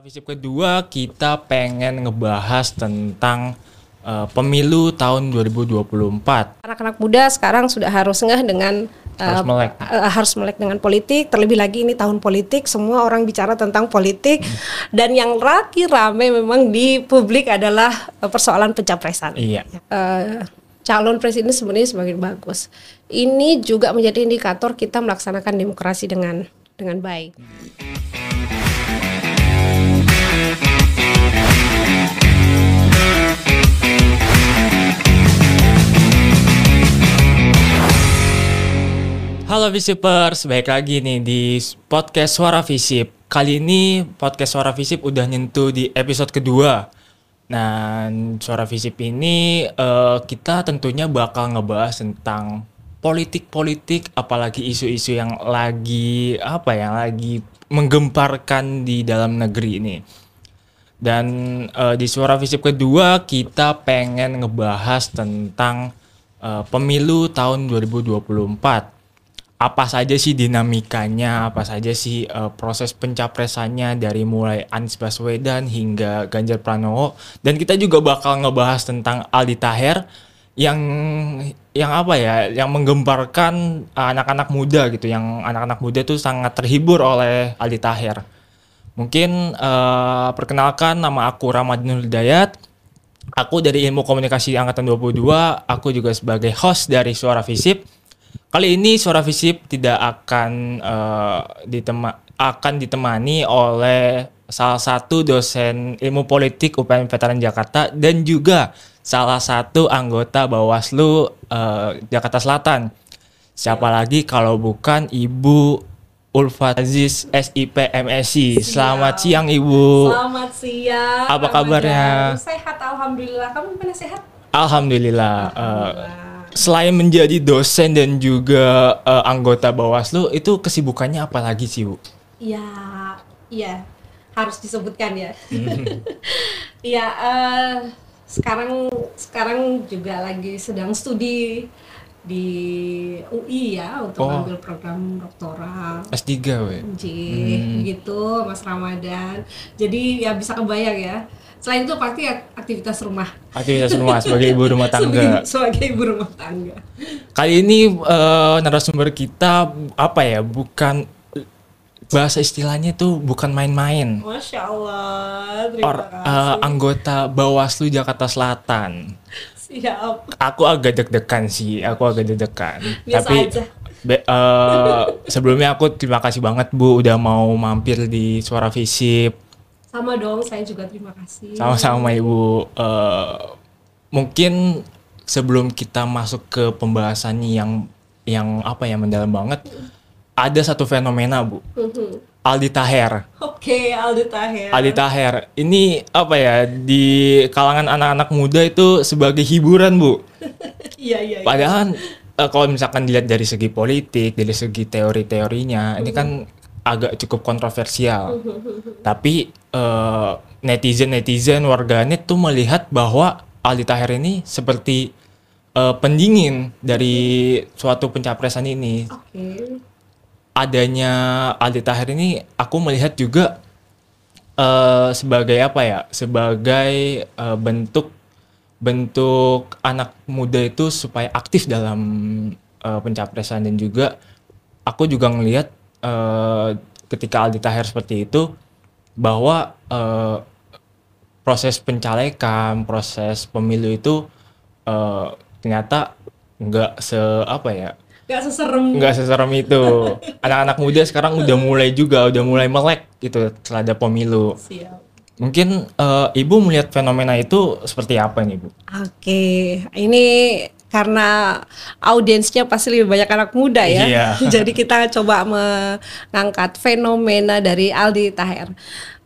Visip kedua kita pengen ngebahas tentang uh, pemilu tahun 2024. Anak-anak muda sekarang sudah harus ngeh dengan Harus uh, melek. uh, harus melek dengan politik. Terlebih lagi ini tahun politik, semua orang bicara tentang politik dan yang lagi rame memang di publik adalah uh, persoalan pencapresan. Iya. Eh, calon presiden sebenarnya semakin bagus. Ini juga menjadi indikator kita melaksanakan demokrasi dengan dengan baik. Halo Visipers, baik lagi nih di podcast Suara Visip. Kali ini podcast Suara Visip udah nyentuh di episode kedua. Nah, Suara Visip ini eh, kita tentunya bakal ngebahas tentang politik-politik, apalagi isu-isu yang lagi apa ya, lagi menggemparkan di dalam negeri ini. Dan eh, di Suara Visip kedua kita pengen ngebahas tentang eh, pemilu tahun 2024 apa saja sih dinamikanya, apa saja sih uh, proses pencapresannya dari mulai Anies Baswedan hingga Ganjar Pranowo dan kita juga bakal ngebahas tentang Aldi Taher yang yang apa ya, yang menggemparkan uh, anak-anak muda gitu, yang anak-anak muda tuh sangat terhibur oleh Aldi Taher. Mungkin uh, perkenalkan nama aku Ramadhanul Hidayat. Aku dari Ilmu Komunikasi angkatan 22, aku juga sebagai host dari Suara Visip. Kali ini Suara Visip tidak akan eh, ditema akan ditemani oleh salah satu dosen ilmu politik UPN Veteran Jakarta dan juga salah satu anggota Bawaslu eh, Jakarta Selatan. Siapa lagi kalau bukan Ibu Ulfa Aziz SIP MSI. Selamat siang Ibu. Selamat siang. Apa kabarnya? Sehat alhamdulillah. Kamu gimana sehat? Alhamdulillah. eh, selain menjadi dosen dan juga eh, anggota Bawaslu, itu kesibukannya apa lagi sih, Bu? Iya, iya harus disebutkan ya. Hmm. Iya, eh, sekarang sekarang juga lagi sedang studi di UI ya untuk Oh. ambil program doktoral. S3, we. J, Hmm. gitu Mas Ramadan. Jadi ya bisa kebayang ya. Selain itu pasti ak- aktivitas rumah. Aktivitas rumah sebagai ibu rumah tangga. Sebagai, sebagai ibu rumah tangga. Kali ini eh, narasumber kita apa ya? Bukan bahasa istilahnya tuh bukan main-main. Masya Allah, terima Or, kasih. eh, anggota Bawaslu Jakarta Selatan. Siap. Aku agak deg-degan sih, aku agak deg-degan. Tapi aja. be- eh, sebelumnya aku terima kasih banget Bu udah mau mampir di Suara Visip. Sama dong, saya juga terima kasih. Sama-sama Ibu. Eh, mungkin sebelum kita masuk ke pembahasannya yang yang apa ya mendalam banget, ada satu fenomena Bu. Mhm. Aldi Taher. Oke, Aldi Taher. Aldi Taher. Ini apa ya di kalangan anak-anak muda itu sebagai hiburan Bu. Iya, iya, iya. Padahal eh, kalau misalkan dilihat dari segi politik, dari segi teori-teorinya, ini kan agak cukup kontroversial. Tapi eh, netizen-netizen warganet tuh melihat bahwa Aldi Taher ini seperti eh, pendingin dari suatu pencapresan ini. Oke. Adanya Aldi Taher ini aku melihat juga eh, sebagai apa ya? Sebagai eh, bentuk bentuk anak muda itu supaya aktif dalam eh, pencapresan dan juga aku juga ngelihat eh, ketika Aldi Taher seperti itu bahwa eh, proses pencalekan, proses pemilu itu eh, ternyata nggak se apa ya Gak seserem. nggak seserem itu anak-anak muda sekarang udah mulai juga udah mulai melek gitu terhadap pemilu Siap. mungkin eh, ibu melihat fenomena itu seperti apa nih bu Oke, ini karena audiensnya pasti lebih banyak anak muda ya. Iya. Jadi kita coba mengangkat fenomena dari Aldi Taher.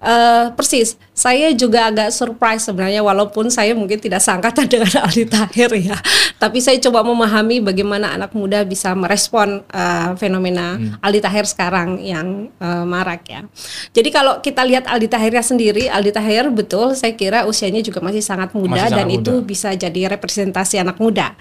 Eh, persis, saya juga agak surprise sebenarnya walaupun saya mungkin tidak seangkatan dengan Aldi Taher ya. Tapi saya coba memahami bagaimana anak muda bisa merespon eh, fenomena Aldi Taher sekarang yang eh, marak ya. Jadi kalau kita lihat Aldi Tahernya sendiri, Aldi Taher betul saya kira usianya juga masih sangat muda Masih dan sangat itu muda. bisa jadi representasi anak muda.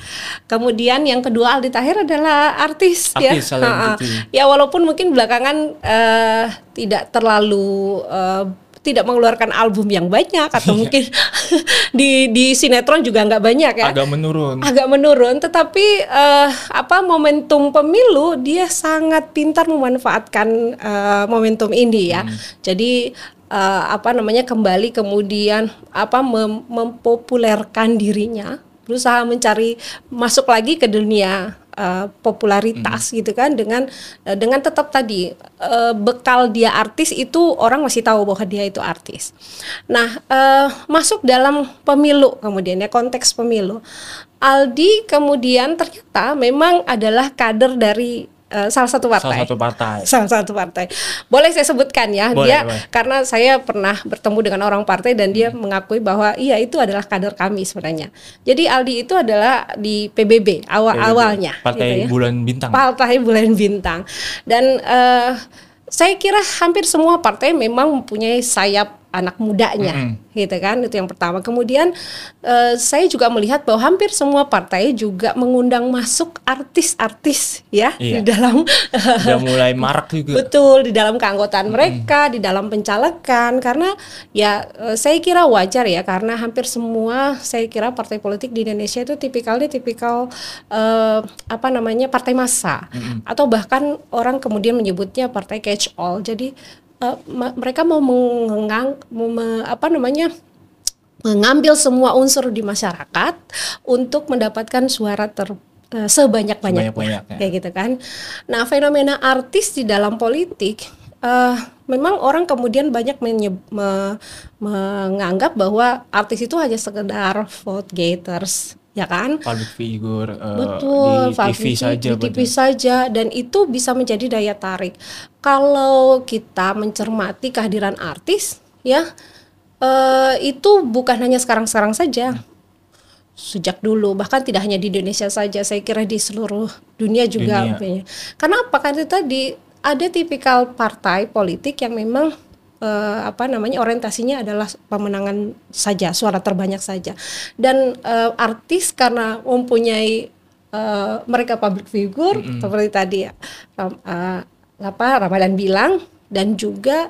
Kemudian yang kedua Aldi Taher adalah artis, ya. Artis, selebriti. Ha-ha. Ya walaupun mungkin belakangan eh, tidak terlalu eh, tidak mengeluarkan album yang banyak atau Iya. mungkin di di sinetron juga nggak banyak ya Agak menurun. agak menurun tetapi eh, apa momentum pemilu dia sangat pintar memanfaatkan eh, momentum ini ya jadi eh, apa namanya kembali kemudian apa mem- mempopulerkan dirinya berusaha mencari masuk lagi ke dunia eh, popularitas gitu kan dengan eh, dengan tetap tadi eh, bekal dia artis itu orang masih tahu bahwa dia itu artis. Nah eh, masuk dalam pemilu kemudian ya konteks pemilu, Aldi kemudian ternyata memang adalah kader dari eh, salah satu partai Salah satu partai. salah satu partai. Boleh saya sebutkan ya, Boleh, dia boleh. karena saya pernah bertemu dengan orang partai dan Hmm. dia mengakui bahwa iya itu adalah kader kami sebenarnya. Jadi Aldi itu adalah di PBB awal awalnya. Partai gitu ya. Bulan Bintang. Partai Bulan Bintang. Dan eh, saya kira hampir semua partai memang mempunyai sayap anak mudanya, Mm-mm. gitu kan? Itu yang pertama. Kemudian eh, saya juga melihat bahwa hampir semua partai juga mengundang masuk artis-artis ya Iya. di dalam Udah mulai marak juga. Betul di dalam keanggotaan mereka, di dalam pencalekan karena ya eh, saya kira wajar ya karena hampir semua saya kira partai politik di Indonesia itu tipikalnya tipikal eh, apa namanya partai massa atau bahkan orang kemudian menyebutnya partai catch all. Jadi ma- mereka mau mengang mau me- apa namanya mengambil semua unsur di masyarakat untuk mendapatkan suara ter eh, sebanyak-banyaknya Sebanyak-banyaknya. kayak gitu kan. Nah, fenomena artis di dalam politik eh, memang orang kemudian banyak menye- me- menganggap bahwa artis itu hanya sekedar vote gators, ya kan? Public figure eh, Betul, di TV saja. di TV saja dan itu bisa menjadi daya tarik. Kalau kita mencermati kehadiran artis, ya eh, itu bukan hanya sekarang-sekarang saja. Sejak dulu, bahkan tidak hanya di Indonesia saja, saya kira di seluruh dunia juga. Dunia. Karena apa? Karena itu tadi ada tipikal partai politik yang memang eh, apa namanya orientasinya adalah pemenangan saja, suara terbanyak saja. Dan eh, artis karena mempunyai eh, mereka public figure seperti tadi ya Ram- eh, apa Ramadan bilang dan juga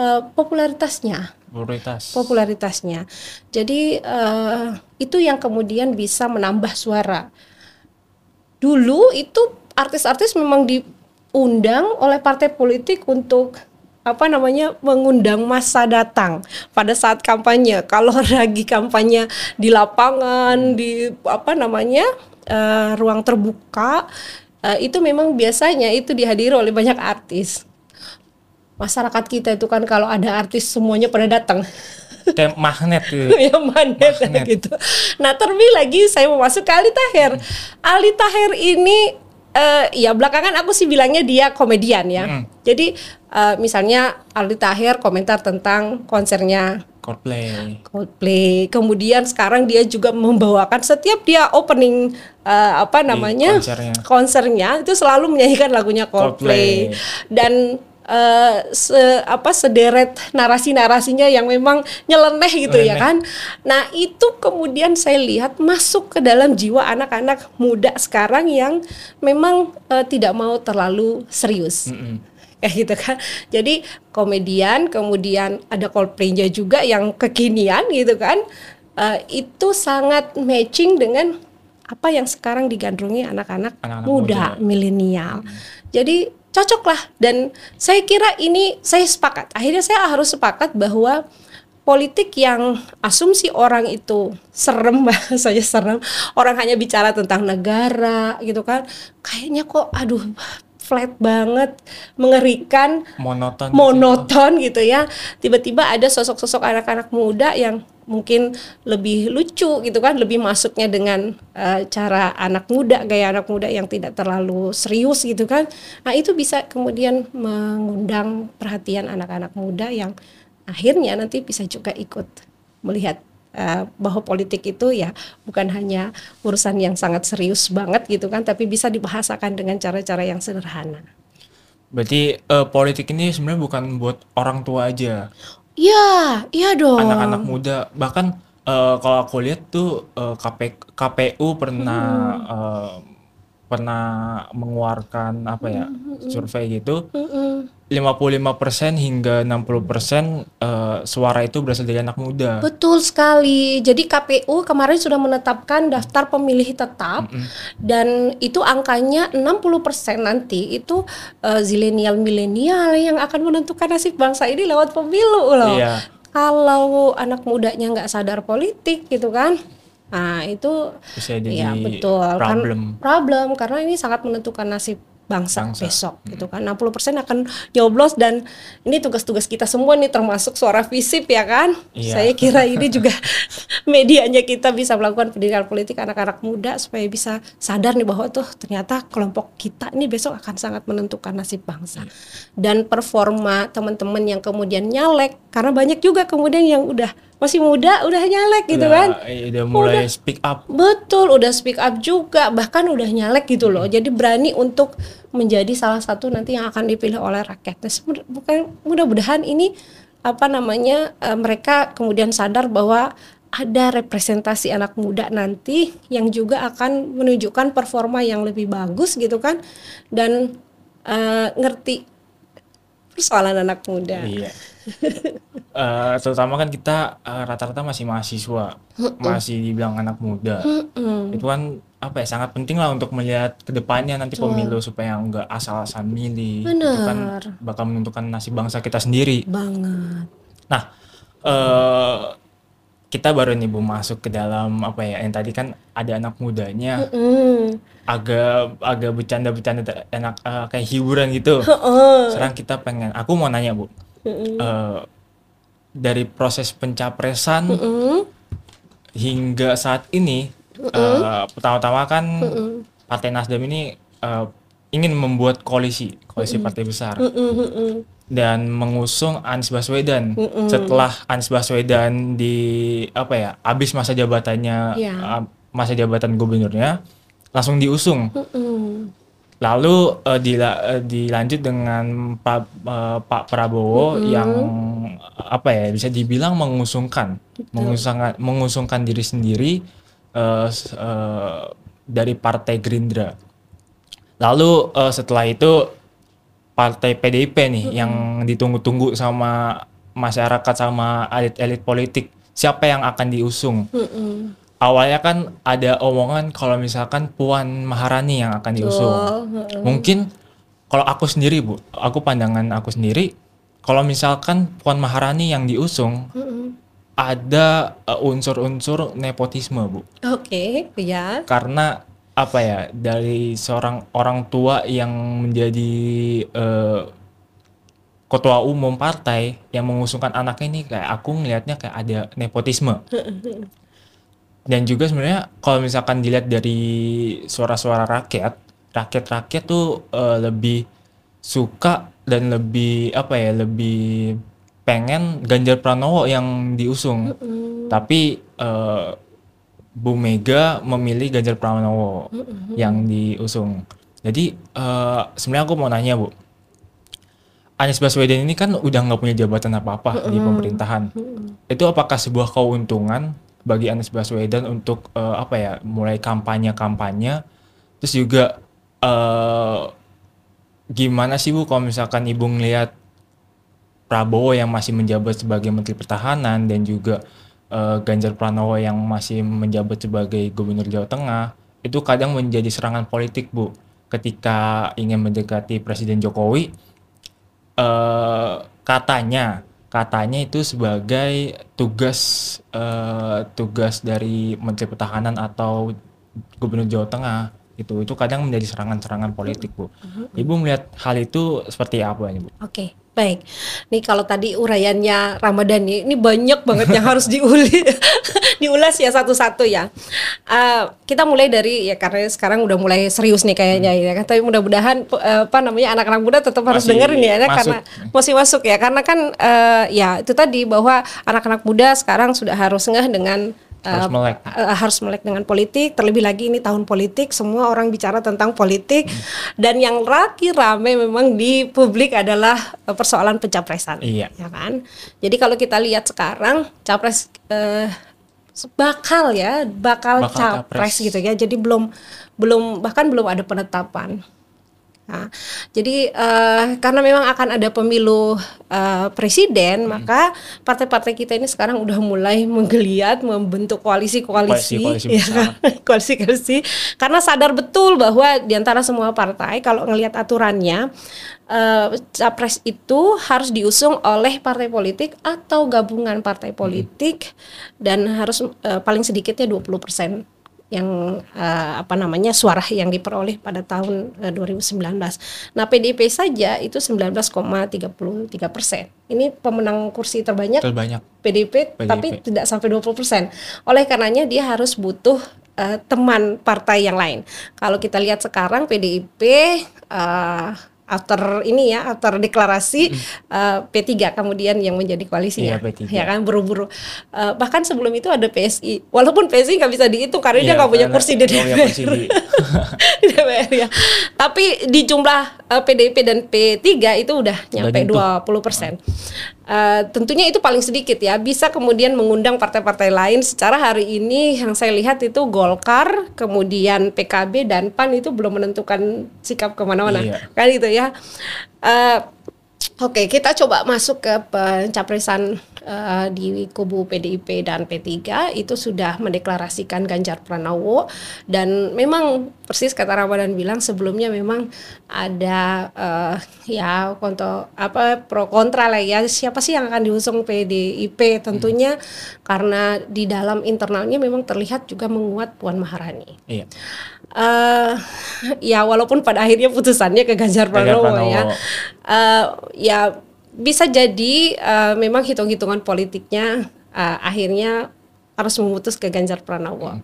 eh, popularitasnya Prioritas. popularitasnya. Jadi eh, itu yang kemudian bisa menambah suara. Dulu itu artis-artis memang diundang oleh partai politik untuk apa namanya mengundang masa datang pada saat kampanye. Kalau lagi kampanye di lapangan di apa namanya eh, ruang terbuka eh, itu memang biasanya itu dihadiri oleh banyak artis. Masyarakat kita itu kan kalau ada artis semuanya pada datang. Kayak magnet gitu. ya magnet Magnet. gitu. Nah terlebih lagi saya mau masuk ke Ali Taher. Ali Taher ini eh, ya belakangan aku sih bilangnya dia komedian ya. Mm. Jadi eh, misalnya Ali Taher komentar tentang konsernya Coldplay. Coldplay. Kemudian sekarang dia juga membawakan setiap dia opening eh, apa namanya konsernya. konsernya itu selalu menyanyikan lagunya Coldplay, Coldplay. dan eh, se apa sederet narasi-narasinya yang memang nyeleneh gitu ya Nyeleneh. kan. Nah, itu kemudian saya lihat masuk ke dalam jiwa anak-anak muda sekarang yang memang eh, tidak mau terlalu serius Mm-mm. kayak gitu kan. Jadi komedian, kemudian ada Coldplay-nya juga yang kekinian gitu kan. Eh, itu sangat matching dengan apa yang sekarang digandrungi anak-anak muda, muda. milenial. Jadi cocok lah dan saya kira ini saya sepakat. Akhirnya saya harus sepakat bahwa politik yang asumsi orang itu serem bahasanya serem orang hanya bicara tentang negara gitu kan kayaknya kok aduh flat banget mengerikan Monoton. monoton gitu ya tiba-tiba ada sosok-sosok anak-anak muda yang mungkin lebih lucu gitu kan lebih masuknya dengan eh, cara anak muda gaya anak muda yang tidak terlalu serius gitu kan nah itu bisa kemudian mengundang perhatian anak-anak muda yang akhirnya nanti bisa juga ikut melihat eh, bahwa politik itu ya bukan hanya urusan yang sangat serius banget gitu kan tapi bisa dibahasakan dengan cara-cara yang sederhana Berarti eh, politik ini sebenarnya bukan buat orang tua aja. Iya, iya dong. anak-anak muda bahkan eh, kalau aku lihat tuh eh, KP, KPU pernah eh, pernah mengeluarkan apa ya survei gitu Mm-mm. 55% hingga 60% eh, suara itu berasal dari anak muda. Betul sekali. Jadi KPU kemarin sudah menetapkan daftar pemilih tetap dan itu angkanya 60% nanti itu uh, zilenial milenial yang akan menentukan nasib bangsa ini lewat pemilu loh. Iya. Kalau anak mudanya nggak sadar politik gitu kan. Nah, itu Bisa jadi ya betul kan problem. problem karena ini sangat menentukan nasib bangsa, Bangsa. besok gitu kan 60% akan nyoblos dan ini tugas-tugas kita semua nih termasuk suara visip ya kan Iya. saya kira ini juga medianya kita bisa melakukan pendidikan politik anak-anak muda supaya bisa sadar nih bahwa tuh ternyata kelompok kita ini besok akan sangat menentukan nasib bangsa dan performa teman-teman yang kemudian nyalek karena banyak juga kemudian yang udah masih muda udah nyalek gitu Udah- kan iya, udah mulai speak up. Betul, udah speak up juga, bahkan udah nyalek gitu loh. Jadi berani untuk menjadi salah satu nanti yang akan dipilih oleh rakyat. Nah, bukan mudah-mudahan ini apa namanya eh, mereka kemudian sadar bahwa ada representasi anak muda nanti yang juga akan menunjukkan performa yang lebih bagus gitu kan dan eh, ngerti persoalan anak muda. Iya. Eh, terutama kan kita eh, rata-rata masih mahasiswa, masih dibilang anak muda. Itu kan apa ya sangat penting lah untuk melihat ke depannya nanti pemilu supaya nggak asal-asal milih. Itu kan bakal menentukan nasib bangsa kita sendiri. Banget. Nah, eh kita baru nih Bu masuk ke dalam apa ya? Yang tadi kan ada anak mudanya, Hmm. agak agak bercanda-bercanda enak eh, kayak hiburan gitu. Heeh. Sekarang kita pengen, aku mau nanya Bu, Eh, dari proses pencapresan Hmm. hingga saat ini, eh, pertama-tama kan Partai Nasdem ini eh, ingin membuat koalisi, koalisi partai besar. Hmm. dan mengusung Anies Baswedan. Setelah Anies Baswedan di apa ya habis masa jabatannya uh, masa jabatan gubernurnya langsung diusung. Hmm. lalu uh, dila- uh, dilanjut dengan Pak uh, Pak Prabowo yang apa ya bisa dibilang mengusungkan. Mengusungkan mengusungkan diri sendiri uh, uh, dari Partai Gerindra lalu uh, setelah itu partai PDIP nih yang ditunggu-tunggu sama masyarakat sama elit-elit politik siapa yang akan diusung Mm-mm. awalnya kan ada omongan kalau misalkan Puan Maharani yang akan diusung Betul. mungkin kalau aku sendiri bu aku pandangan aku sendiri kalau misalkan Puan Maharani yang diusung Mm-mm. ada uh, unsur-unsur nepotisme bu Oke, ya. karena apa ya dari seorang orang tua yang menjadi eh, ketua umum partai yang mengusungkan anaknya ini kayak aku ngelihatnya kayak ada nepotisme. Dan juga sebenarnya kalau misalkan dilihat dari suara-suara rakyat rakyat-rakyat tuh eh, lebih suka dan lebih apa ya lebih pengen Ganjar Pranowo yang diusung. Tapi eh, Bu Mega memilih Ganjar Pranowo yang diusung. Jadi eh, sebenarnya aku mau nanya Bu, Anies Baswedan ini kan udah nggak punya jabatan apa-apa di pemerintahan. Itu apakah sebuah keuntungan bagi Anies Baswedan untuk eh, apa ya mulai kampanye-kampanye, terus juga eh, gimana sih Bu kalau misalkan Ibu ngelihat Prabowo yang masih menjabat sebagai Menteri Pertahanan dan juga eh, Ganjar Pranowo yang masih menjabat sebagai Gubernur Jawa Tengah itu kadang menjadi serangan politik bu. Ketika ingin mendekati Presiden Jokowi eh, katanya katanya itu sebagai tugas eh, tugas dari Menteri Pertahanan atau Gubernur Jawa Tengah itu itu kadang menjadi serangan-serangan politik bu. Ibu melihat hal itu seperti apa bu? Oke, baik. Nih kalau tadi uraiannya Ramadan nih, ini banyak banget yang harus diuli, diulas ya satu-satu ya. Eh, kita mulai dari ya karena sekarang udah mulai serius nih kayaknya ya kan. Tapi mudah-mudahan eh, apa namanya anak-anak muda tetap harus Masih dengerin ya, ya, masuk. karena masih masuk ya. Karena kan eh, ya itu tadi bahwa anak-anak muda sekarang sudah harus ngeh dengan harus eh, melek. eh, harus melek dengan politik. Terlebih lagi ini tahun politik semua orang bicara tentang politik. Dan yang lagi rame memang di publik adalah eh, persoalan pencapresan. Iya. ya kan? Jadi kalau kita lihat sekarang capres eh, bakal ya bakal, Bakal capres capres. gitu ya. Jadi belum belum bahkan belum ada penetapan Nah, jadi uh, karena memang akan ada pemilu uh, presiden, hmm. maka partai-partai kita ini sekarang udah mulai menggeliat membentuk koalisi-koalisi, ya koalisi-koalisi, karena sadar betul bahwa di antara semua partai kalau ngelihat aturannya uh, capres itu harus diusung oleh partai politik atau gabungan partai politik hmm. dan harus uh, paling sedikitnya 20 persen yang uh, apa namanya suara yang diperoleh pada tahun uh, 2019. Nah PDIP saja itu 19,33 persen. Ini pemenang kursi terbanyak, terbanyak. PDIP, PDIP, tapi tidak sampai 20 persen. Oleh karenanya dia harus butuh uh, teman partai yang lain. Kalau kita lihat sekarang PDIP uh, after ini ya after deklarasi hmm. uh, P3 kemudian yang menjadi koalisi iya, ya, ya kan buru-buru. Uh, bahkan sebelum itu ada PSI walaupun PSI nggak bisa dihitung karena iya, dia nggak punya kursi di DPR di DPR ya. Tapi di jumlah uh, eh, PDIP dan P3 itu udah nyampe dua puluh persen Uh, tentunya itu paling sedikit ya. Bisa kemudian mengundang partai-partai lain. Secara hari ini yang saya lihat itu Golkar kemudian PKB dan PAN itu belum menentukan sikap ke mana-mana. Iya. kan itu ya. Uh, Oke, kita coba masuk ke pencapresan uh, di kubu PDIP dan P3 itu sudah mendeklarasikan Ganjar Pranowo. Dan memang persis kata Ramadan bilang sebelumnya memang ada uh, ya konto apa pro kontra lah ya. Siapa sih yang akan diusung PDIP tentunya hmm. karena di dalam internalnya memang terlihat juga menguat Puan Maharani. Iya. Uh, ya walaupun pada akhirnya putusannya ke Ganjar Pranowo, ya. Uh, ya bisa jadi uh, memang hitung-hitungan politiknya uh, akhirnya harus memutus ke Ganjar Pranowo. Hmm.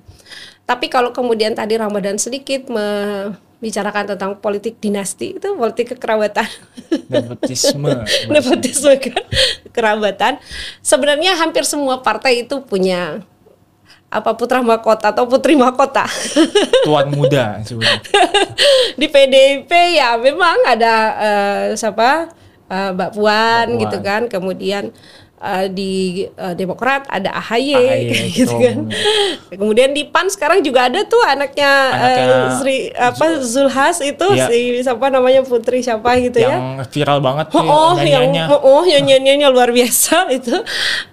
Tapi kalau kemudian tadi Ramadan sedikit membicarakan tentang politik dinasti itu politik kekerabatan. Nepotisme. Nepotisme kerabatan. Sebenarnya hampir semua partai itu punya apa putra mahkota atau putri mahkota. Tuan muda sebenarnya. Di PDIP ya memang ada uh, siapa uh, Mbak Puan, Mbak gitu kan, kemudian uh, di uh, Demokrat ada AHY, AHY gitu kan. Kemudian di PAN sekarang juga ada tuh anaknya, anaknya uh, Sri apa Zulhas itu iya. si siapa namanya putri siapa gitu yang ya. Yang viral banget oh, oh yang oh, oh yang nyanyiannya luar biasa itu.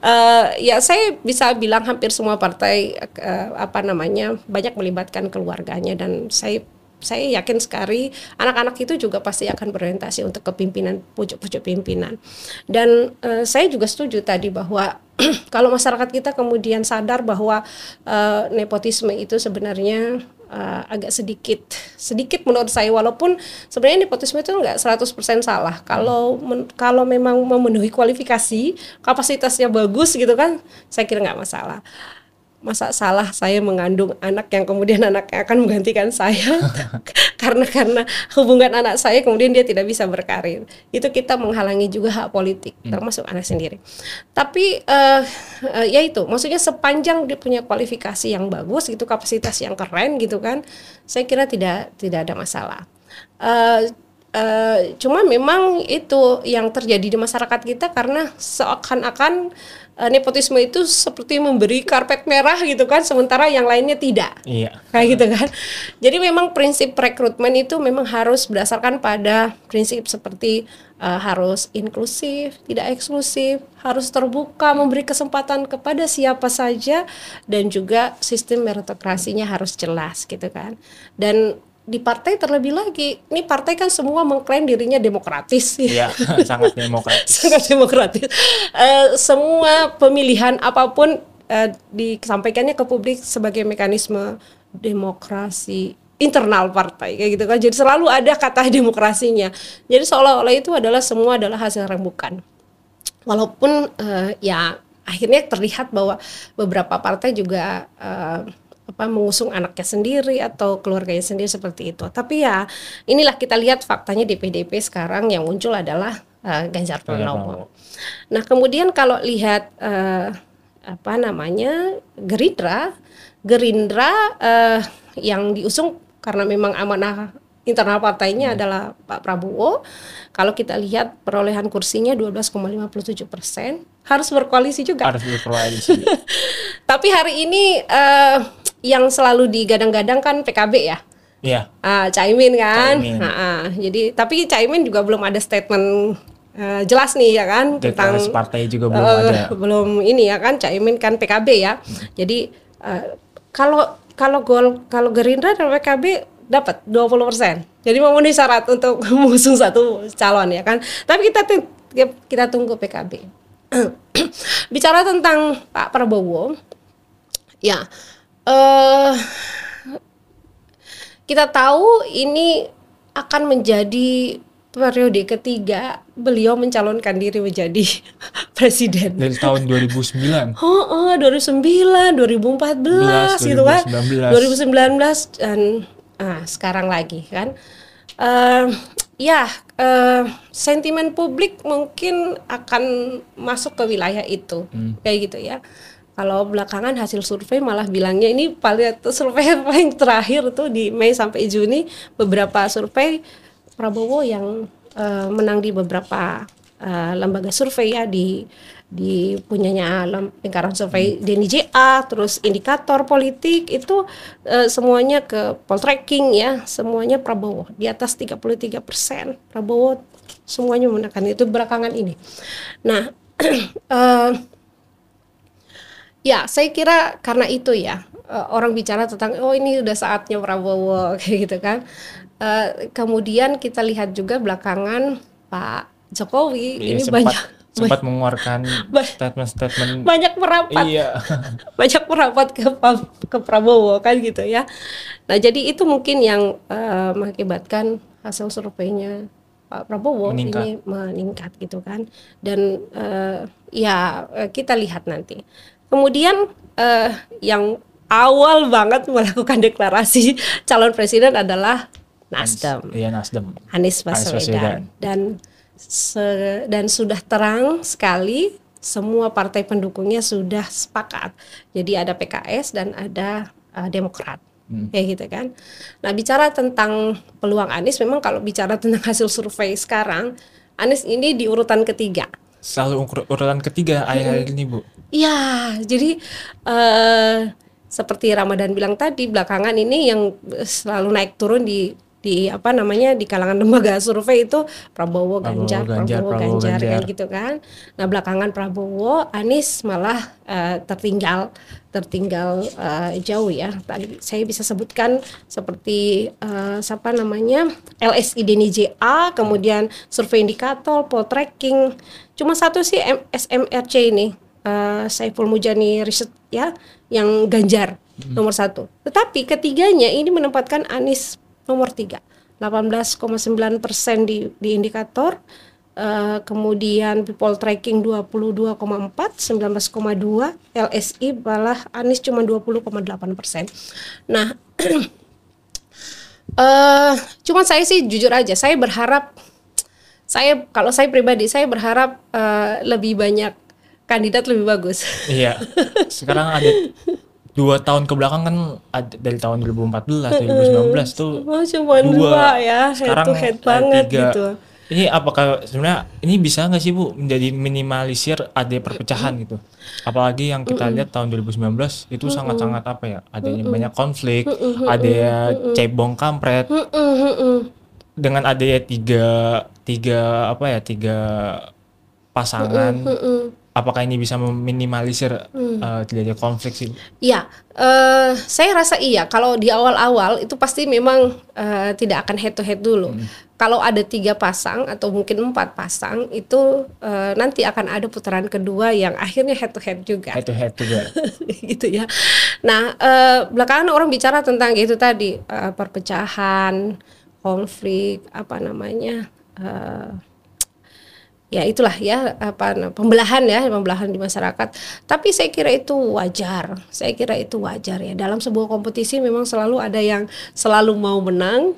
Uh, ya saya bisa bilang hampir semua partai uh, apa namanya banyak melibatkan keluarganya dan saya saya yakin sekali anak-anak itu juga pasti akan berorientasi untuk kepimpinan pucuk-pucuk pimpinan. Dan uh, saya juga setuju tadi bahwa kalau masyarakat kita kemudian sadar bahwa uh, nepotisme itu sebenarnya uh, agak sedikit sedikit menurut saya walaupun sebenarnya nepotisme itu enggak 100% salah. Kalau men, kalau memang memenuhi kualifikasi, kapasitasnya bagus gitu kan, saya kira nggak masalah masa salah saya mengandung anak yang kemudian anaknya akan menggantikan saya? Karena karena hubungan anak saya kemudian dia tidak bisa berkarir. Itu kita menghalangi juga hak politik hmm. termasuk anak sendiri. Tapi uh, uh, ya itu maksudnya sepanjang dia punya kualifikasi yang bagus itu kapasitas yang keren gitu kan saya kira tidak tidak ada masalah. Uh, Uh, cuma memang itu yang terjadi di masyarakat kita karena seakan-akan uh, nepotisme itu seperti memberi karpet merah gitu kan sementara yang lainnya tidak. Iya. Kayak gitu kan. Jadi memang prinsip rekrutmen itu memang harus berdasarkan pada prinsip seperti uh, harus inklusif tidak eksklusif harus terbuka memberi kesempatan kepada siapa saja dan juga sistem meritokrasinya harus jelas gitu kan. Dan di partai terlebih lagi, ini partai kan semua mengklaim dirinya demokratis. Iya, sangat demokratis. sangat demokratis. Uh, semua pemilihan apa pun uh, disampaikannya ke publik sebagai mekanisme demokrasi internal partai kayak gitu kan. Jadi selalu ada kata demokrasinya. Jadi seolah-olah itu adalah semua adalah hasil rembukan. Walaupun uh, ya akhirnya terlihat bahwa beberapa partai juga uh, apa mengusung anaknya sendiri atau keluarganya sendiri seperti itu. Tapi ya inilah kita lihat faktanya di PDP sekarang yang muncul adalah uh, Ganjar Pranowo. Nah kemudian kalau lihat uh, apa namanya Gerindra, Gerindra uh, yang diusung karena memang amanah internal partainya hmm. adalah Pak Prabowo. Kalau kita lihat perolehan kursinya 12,57 persen, harus berkoalisi juga. Harus berkoalisi. Tapi hari ini uh, yang selalu digadang-gadang kan PKB ya. Iya. Ah, Caimin kan. Caimin. Ah, ah. Jadi tapi Caimin juga belum ada statement eh, jelas nih ya kan tentang Deklarasi partai juga belum eh, ada. belum ini ya kan Caimin kan PKB ya. Jadi eh, kalau kalau gol kalau Gerindra dan PKB dapat 20%. Jadi memenuhi syarat untuk mengusung satu calon ya kan. Tapi kita kita tunggu PKB. Bicara tentang Pak Prabowo, ya eh kita tahu ini akan menjadi periode ketiga beliau mencalonkan diri menjadi presiden. Dari tahun 2009. Oh, oh 2009, 2014 gitu kan. 2019 dan ah, sekarang lagi kan. Eh, ya, eh, sentimen publik mungkin akan masuk ke wilayah itu. Kayak gitu ya. Kalau belakangan hasil survei malah bilangnya ini paling survei paling terakhir tuh di Mei sampai Juni beberapa survei Prabowo yang eh, menang di beberapa eh, lembaga survei ya di di punyanya lem- lingkaran survei Denny JA terus indikator politik itu eh, semuanya ke poltreking ya semuanya Prabowo di atas 33% Prabowo semuanya memenangkan itu belakangan ini. Nah eh, Ya, saya kira karena itu ya eh, orang bicara tentang oh ini udah saatnya Prabowo kayak gitu kan. Eh, kemudian kita lihat juga belakangan Pak Jokowi Iya, ini sempat, banyak sempat mengeluarkan statement-statement. banyak merapat Iya. banyak merapat ke ke Prabowo kan gitu ya. Nah jadi itu mungkin yang eh, mengakibatkan hasil surveinya Pak Prabowo Meningkat. ini meningkat gitu kan. Dan eh, ya kita lihat nanti. Kemudian eh, yang awal banget melakukan deklarasi calon presiden adalah Nasdem. Iya Nasdem. Anies Anies Baswedan dan se- dan sudah terang sekali semua partai pendukungnya sudah sepakat. Jadi ada PKS dan ada uh, Demokrat. Kayak gitu kan. Nah, bicara tentang peluang Anies memang kalau bicara tentang hasil survei sekarang Anies ini di urutan ketiga. Selalu urutan ketiga akhir-akhir ini Bu. Iya, jadi eh seperti Ramadan bilang tadi belakangan ini yang selalu naik turun di di apa namanya di kalangan lembaga survei itu Prabowo, Prabowo, Ganjar, Ganjar, Prabowo, Prabowo, Ganjar, kayak Ganjar. gitu kan. Nah belakangan Prabowo, Anies malah eh, tertinggal tertinggal eh, jauh ya. Tadi saya bisa sebutkan seperti eh, siapa namanya LSI Deni JA, kemudian survei indikator, poltreking. Cuma satu sih SMRC ini eh, Saiful Mujani Riset ya yang Ganjar nomor satu. Tetapi ketiganya ini menempatkan Anies nomor tiga 18,9 persen di, di indikator. eh, kemudian people tracking 22,4, 19,2, LSI malah Anies cuma 20,8 persen. Nah, eh cuma saya sih jujur aja, saya berharap saya kalau saya pribadi saya berharap eh, lebih banyak kandidat lebih bagus. Iya. Sekarang ada dua tahun ke belakang kan ada dari tahun 2014 2019 tuh Oh, cuma dua, ya, head Sekarang to head ada banget tiga. gitu. Ini apakah sebenarnya ini bisa nggak sih Bu menjadi minimalisir ada perpecahan gitu? Apalagi yang kita lihat tahun 2019 itu sangat-sangat apa ya? Adanya banyak konflik, ada cebong kampret. Dengan adanya tiga tiga apa ya? Tiga pasangan. Apakah ini bisa meminimalisir eh, terjadinya konflik sih? Iya, eh, saya rasa iya. Kalau di awal-awal itu pasti memang eh, tidak akan head to head dulu. Kalau ada tiga pasang atau mungkin empat pasang itu eh, nanti akan ada putaran kedua yang akhirnya head to head juga. Head to head juga. gitu ya. Nah, eh, belakangan orang bicara tentang itu tadi eh, perpecahan, konflik, apa namanya, eh, ya itulah ya apa na- pembelahan ya pembelahan di masyarakat. Tapi saya kira itu wajar. Saya kira itu wajar ya. Dalam sebuah kompetisi memang selalu ada yang selalu mau menang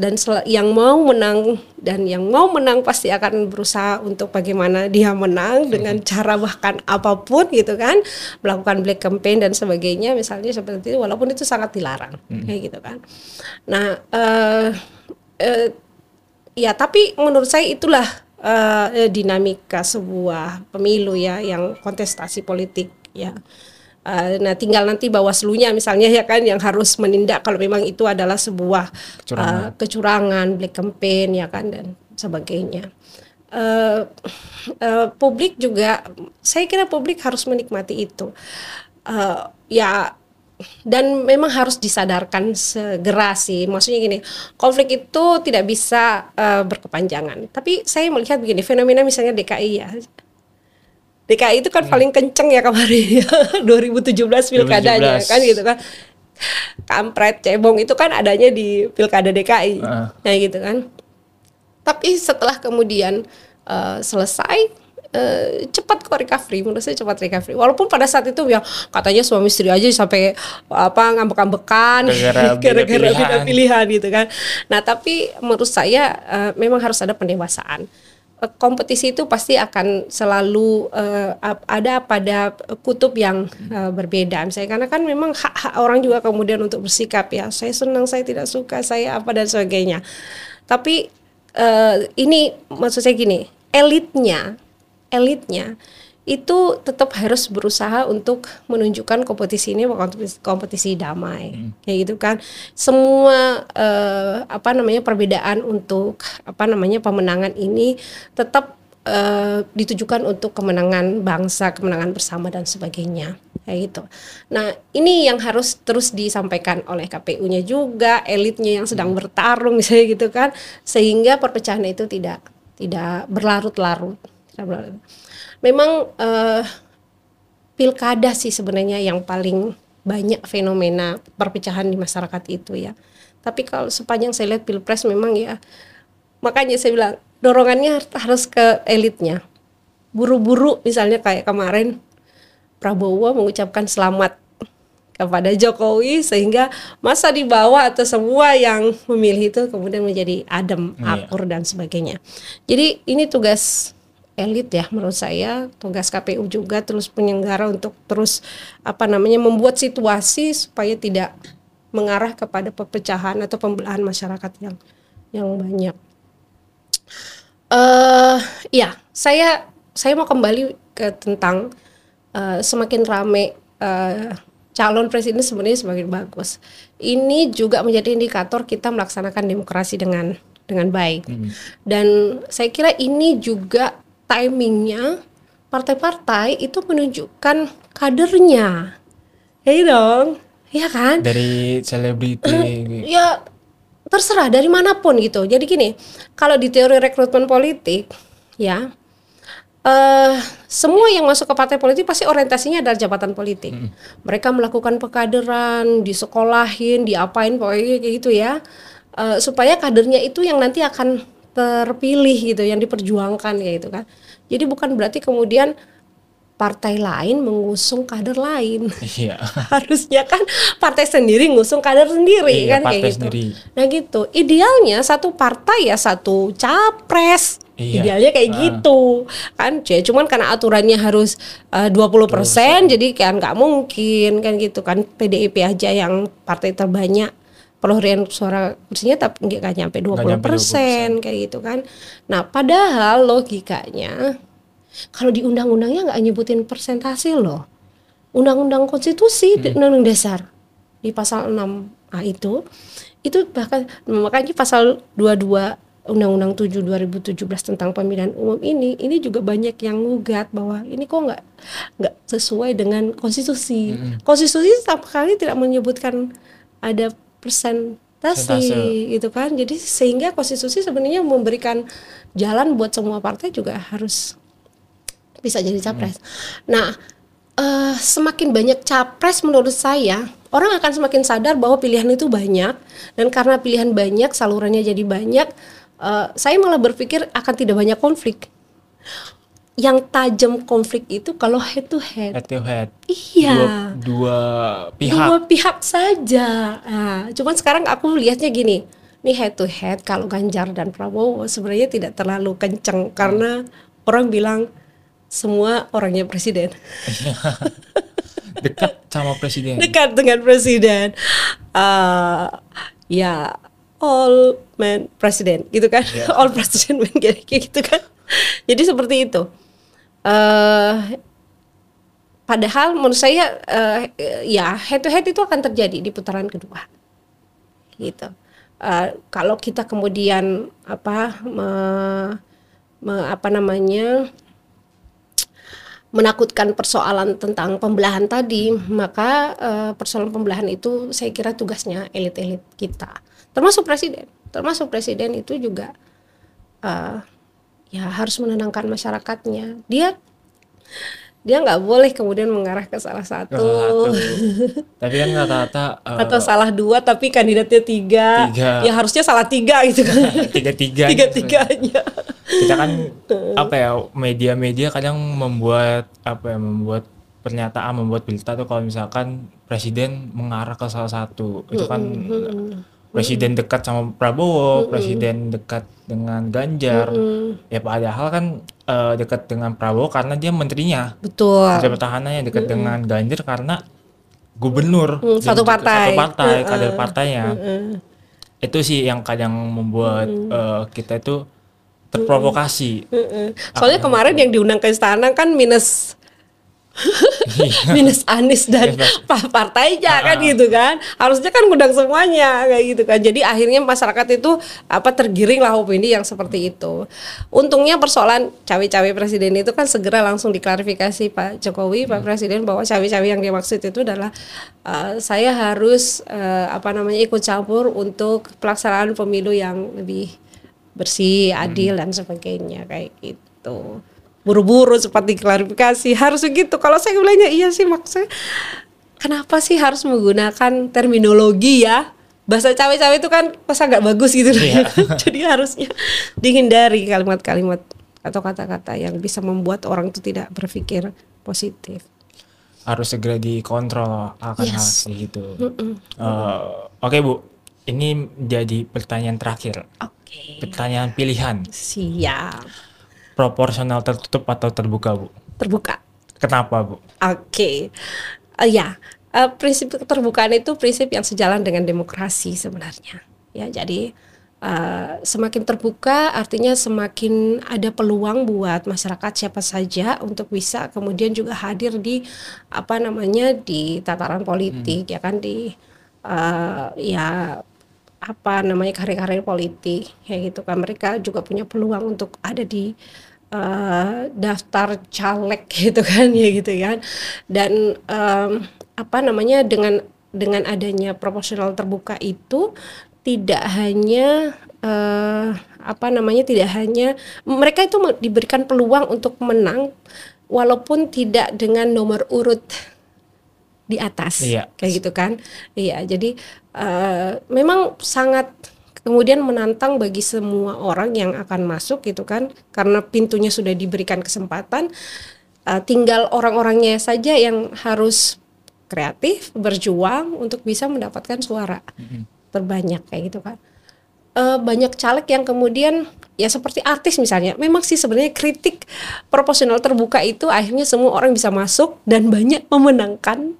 dan sel- yang mau menang dan yang mau menang pasti akan berusaha untuk bagaimana dia menang dengan cara bahkan apa pun gitu kan melakukan black campaign dan sebagainya misalnya seperti itu walaupun itu sangat dilarang kayak gitu kan nah eh eh, ya tapi menurut saya itulah eh, dinamika sebuah pemilu ya yang kontestasi politik ya Uh, nah tinggal nanti bawaslunya misalnya ya kan yang harus menindak kalau memang itu adalah sebuah Kecurangan. uh, kecurangan, black campaign ya kan dan sebagainya. Uh, uh, publik juga, saya kira publik harus menikmati itu. Uh, ya dan memang harus disadarkan segera sih. Maksudnya gini, konflik itu tidak bisa uh, berkepanjangan. Tapi saya melihat begini, fenomena misalnya DKI ya. DKI itu kan Hmm. paling kenceng ya kemarin ya 2017 pilkadanya 2017. kan gitu kan. Kampret cebong itu kan adanya di pilkada DKI. Ah. Nah gitu kan. Tapi setelah kemudian eh, selesai eh, cepat kok recovery menurut saya cepat recovery. Walaupun pada saat itu ya katanya suami istri aja sampai apa ngambek-ngambekan Gara-gara beda gara-gara pilihan. pilihan gitu kan. Nah tapi menurut saya eh, memang harus ada pendewasaan. Eh, kompetisi itu pasti akan selalu ap- ada pada kutub yang eh, berbeda. Misalnya karena kan memang hak-hak orang juga kemudian untuk bersikap ya saya senang saya tidak suka saya apa dan sebagainya. Tapi eh, ini maksud saya gini elitnya elitnya itu tetap harus berusaha untuk menunjukkan kompetisi ini kompetisi, kompetisi damai. Kayak gitu kan. Semua eh, apa namanya perbedaan untuk apa namanya pemenangan ini tetap eh, ditujukan untuk kemenangan bangsa kemenangan bersama dan sebagainya. Kayak gitu. Nah ini yang harus terus disampaikan oleh KPU-nya juga elitnya yang sedang bertarung misalnya gitu kan. Sehingga perpecahan itu tidak tidak berlarut-larut. Memang eh, pilkada sih sebenarnya yang paling banyak fenomena perpecahan di masyarakat itu ya. Tapi kalau sepanjang saya lihat pilpres memang ya makanya saya bilang dorongannya harus ke elitnya. Buru-buru misalnya kayak kemarin Prabowo mengucapkan selamat kepada Jokowi sehingga masa di bawah atau semua yang memilih itu kemudian menjadi adem, Iya. akur dan sebagainya. Jadi ini tugas elit ya menurut saya, tugas KPU juga terus penyelenggara untuk terus apa namanya membuat situasi supaya tidak mengarah kepada perpecahan atau pembelahan masyarakat yang yang banyak. eh ya, saya saya mau kembali ke tentang eh, semakin rame eh, calon presiden sebenarnya semakin bagus. Ini juga menjadi indikator kita melaksanakan demokrasi dengan dengan baik. Dan saya kira ini juga timingnya partai-partai itu menunjukkan kadernya. Ya dong, ya kan? dari selebriti ya terserah dari mana pun gitu. Jadi gini, kalau di teori rekrutmen politik, ya eh semua yang masuk ke partai politik pasti orientasinya adalah jabatan politik. Mereka melakukan pekaderan, disekolahin, diapain pokoknya kayak gitu ya, Eh, supaya kadernya itu yang nanti akan terpilih gitu, yang diperjuangkan kayak gitu kan. Jadi bukan berarti kemudian partai lain mengusung kader lain iya harusnya kan partai sendiri ngusung kader sendiri Iya, kan partai kayak gitu. sendiri. Nah gitu. Idealnya satu partai ya satu capres. Iya. Idealnya kayak Ah. gitu kan. Ya, cuman karena aturannya harus eh, 20% jadi kan nggak mungkin kan gitu kan. PDIP aja yang partai terbanyak perolehan suara kursinya tapi nggak nggak nyampe 20%, nyampe 20%. kayak gitu kan. Nah, padahal logikanya kalau di undang-undangnya nggak nyebutin persentase loh. Undang-undang konstitusi di undang-undang dasar di pasal 6A itu itu bahkan makanya pasal 22 Undang-Undang 7 2017 tentang pemilihan umum ini ini juga banyak yang ngugat bahwa ini kok nggak nggak sesuai dengan konstitusi. Konstitusi sama sekali tidak menyebutkan ada persentase Persentase. gitu kan. Jadi sehingga konstitusi sebenarnya memberikan jalan buat semua partai juga harus bisa jadi capres. Nah, eh, semakin banyak capres menurut saya orang akan semakin sadar bahwa pilihan itu banyak dan karena pilihan banyak salurannya jadi banyak, eh, saya malah berpikir akan tidak banyak konflik. Yang tajam konflik itu kalau head to head. head to head Iya. dua, dua pihak Dua pihak saja. Nah, cuman sekarang aku lihatnya gini, nih head to head kalau Ganjar dan Prabowo sebenarnya tidak terlalu kenceng karena orang bilang semua orangnya presiden dekat sama presiden dekat dengan presiden. Eh, ya all man presiden gitu kan, all president man kayak gitu kan. Jadi seperti itu. Eh padahal menurut saya uh, ya head to head itu akan terjadi di putaran kedua. Gitu. Uh, kalau kita kemudian apa me, me, apa namanya menakutkan persoalan tentang pembelahan tadi, maka uh, persoalan pembelahan itu saya kira tugasnya elit-elit kita, termasuk presiden, termasuk presiden itu juga uh, ya harus menenangkan masyarakatnya. Dia dia nggak boleh kemudian mengarah ke salah satu. tapi kan rata-rata uh, atau salah dua tapi kandidatnya tiga. tiga. Ya harusnya salah tiga gitu kan. tiga tiga. tiga tiganya. Kita kan apa ya media-media kadang membuat apa ya membuat pernyataan membuat berita tuh kalau misalkan presiden mengarah ke salah satu itu kan presiden dekat sama Prabowo, presiden dekat dengan Ganjar. Ya padahal kan uh, dekat dengan Prabowo karena dia menterinya. Betul. Menteri pertahanannya dekat dengan Ganjar karena gubernur mm, satu partai. Satu partai, uh, kader partainya. Uh, Itu sih yang kadang membuat uh, kita itu terprovokasi. Soalnya kemarin yang diundang ke istana kan minus. minus Anies dan Pak. Partainya kan gitu kan. Harusnya kan ngundang semuanya kayak gitu kan. Jadi akhirnya masyarakat itu apa tergiring lah opini yang seperti itu. Untungnya persoalan cawe-cawe presiden itu kan segera langsung diklarifikasi Pak Jokowi hmm. Pak Presiden bahwa cawe-cawe yang dimaksud itu adalah uh, saya harus uh, apa namanya ikut campur untuk pelaksanaan pemilu yang lebih bersih adil hmm. dan sebagainya kayak gitu buru-buru seperti klarifikasi harus begitu kalau saya bilangnya iya sih maksudnya kenapa sih harus menggunakan terminologi ya? Bahasa cawe-cawe itu kan masa nggak bagus gitu. Iya. jadi harusnya dihindari kalimat-kalimat atau kata-kata yang bisa membuat orang itu tidak berpikir positif. Harus segera dikontrol akan yes. hal gitu. Mm -mm. Uh, oke okay, bu. Ini jadi pertanyaan terakhir. Okay. pertanyaan pilihan. Siap proporsional tertutup atau terbuka, Bu? Terbuka. Kenapa, Bu? Oke. Okay. Uh, eh, ya, uh, prinsip keterbukaan itu prinsip yang sejalan dengan demokrasi sebenarnya. Ya, jadi uh, semakin terbuka artinya semakin ada peluang buat masyarakat siapa saja untuk bisa kemudian juga hadir di apa namanya di tataran politik hmm. ya kan di uh, ya apa namanya karir-karir politik ya gitu kan mereka juga punya peluang untuk ada di uh, daftar caleg gitu kan ya gitu kan dan um, apa namanya dengan dengan adanya proporsional terbuka itu tidak hanya uh, apa namanya tidak hanya mereka itu diberikan peluang untuk menang walaupun tidak dengan nomor urut di atas iya. kayak gitu kan iya jadi uh, memang sangat kemudian menantang bagi semua orang yang akan masuk gitu kan karena pintunya sudah diberikan kesempatan uh, tinggal orang-orangnya saja yang harus kreatif berjuang untuk bisa mendapatkan suara mm-hmm. terbanyak kayak gitu kan uh, banyak caleg yang kemudian ya seperti artis misalnya memang sih sebenarnya kritik proporsional terbuka itu akhirnya semua orang bisa masuk dan banyak memenangkan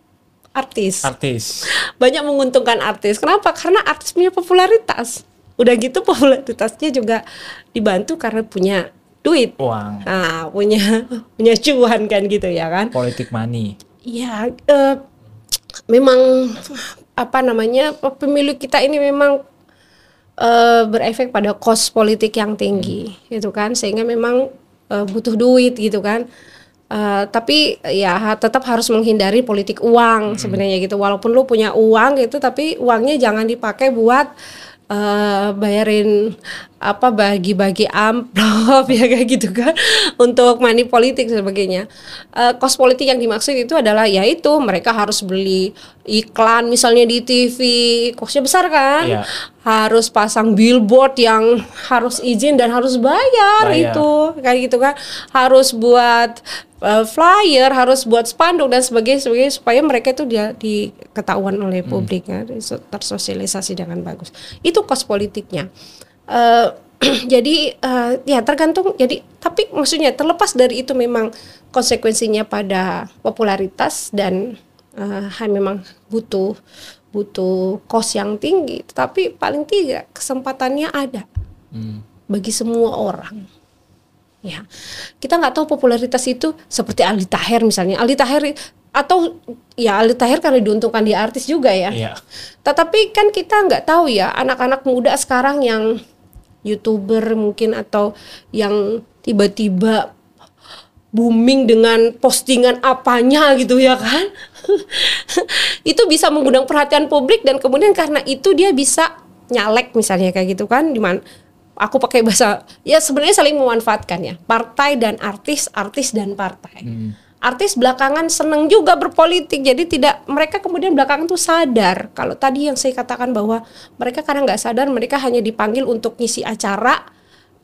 artis. Artis. Banyak menguntungkan artis. Kenapa? Karena artis punya popularitas udah gitu popularitasnya juga dibantu karena punya duit. Uang. Nah punya punya cuan kan gitu ya kan? Politik money. Ya uh, memang apa namanya pemilu kita ini memang uh, berefek pada kos politik yang tinggi hmm. gitu kan? Sehingga memang uh, butuh duit gitu kan? Uh, tapi ya tetap harus menghindari politik uang hmm. sebenarnya gitu. Walaupun lu punya uang gitu tapi uangnya jangan dipakai buat uh, bayarin apa bagi-bagi amplop ya kayak gitu kan untuk money politik sebagainya. Uh, kos politik yang dimaksud itu adalah yaitu mereka harus beli iklan misalnya di TV, kosnya besar kan? Yeah. Harus pasang billboard yang harus izin dan harus bayar, bayar. itu kayak gitu kan. Harus buat uh, flyer, harus buat spanduk dan sebagainya, sebagainya supaya mereka itu dia diketahuan oleh hmm. publik ya, tersosialisasi dengan bagus. Itu kos politiknya. Uh, jadi uh, ya tergantung jadi tapi maksudnya terlepas dari itu memang konsekuensinya pada popularitas dan uh, memang butuh butuh kos yang tinggi tapi paling tidak kesempatannya ada hmm. bagi semua orang ya kita nggak tahu popularitas itu seperti Aldi Taher misalnya Aldi Taher atau ya Aldi Tahir karena diuntungkan di artis juga ya. Iya. Tetapi kan kita nggak tahu ya anak-anak muda sekarang yang youtuber mungkin atau yang tiba-tiba booming dengan postingan apanya gitu ya kan? Itu bisa mengundang perhatian publik dan kemudian karena itu dia bisa nyalek misalnya kayak gitu kan di mana aku pakai bahasa ya sebenarnya saling memanfaatkan ya partai dan artis artis dan partai. Artis belakangan seneng juga berpolitik jadi tidak mereka kemudian belakangan tuh sadar. Kalau tadi yang saya katakan bahwa mereka karena nggak sadar mereka hanya dipanggil untuk ngisi acara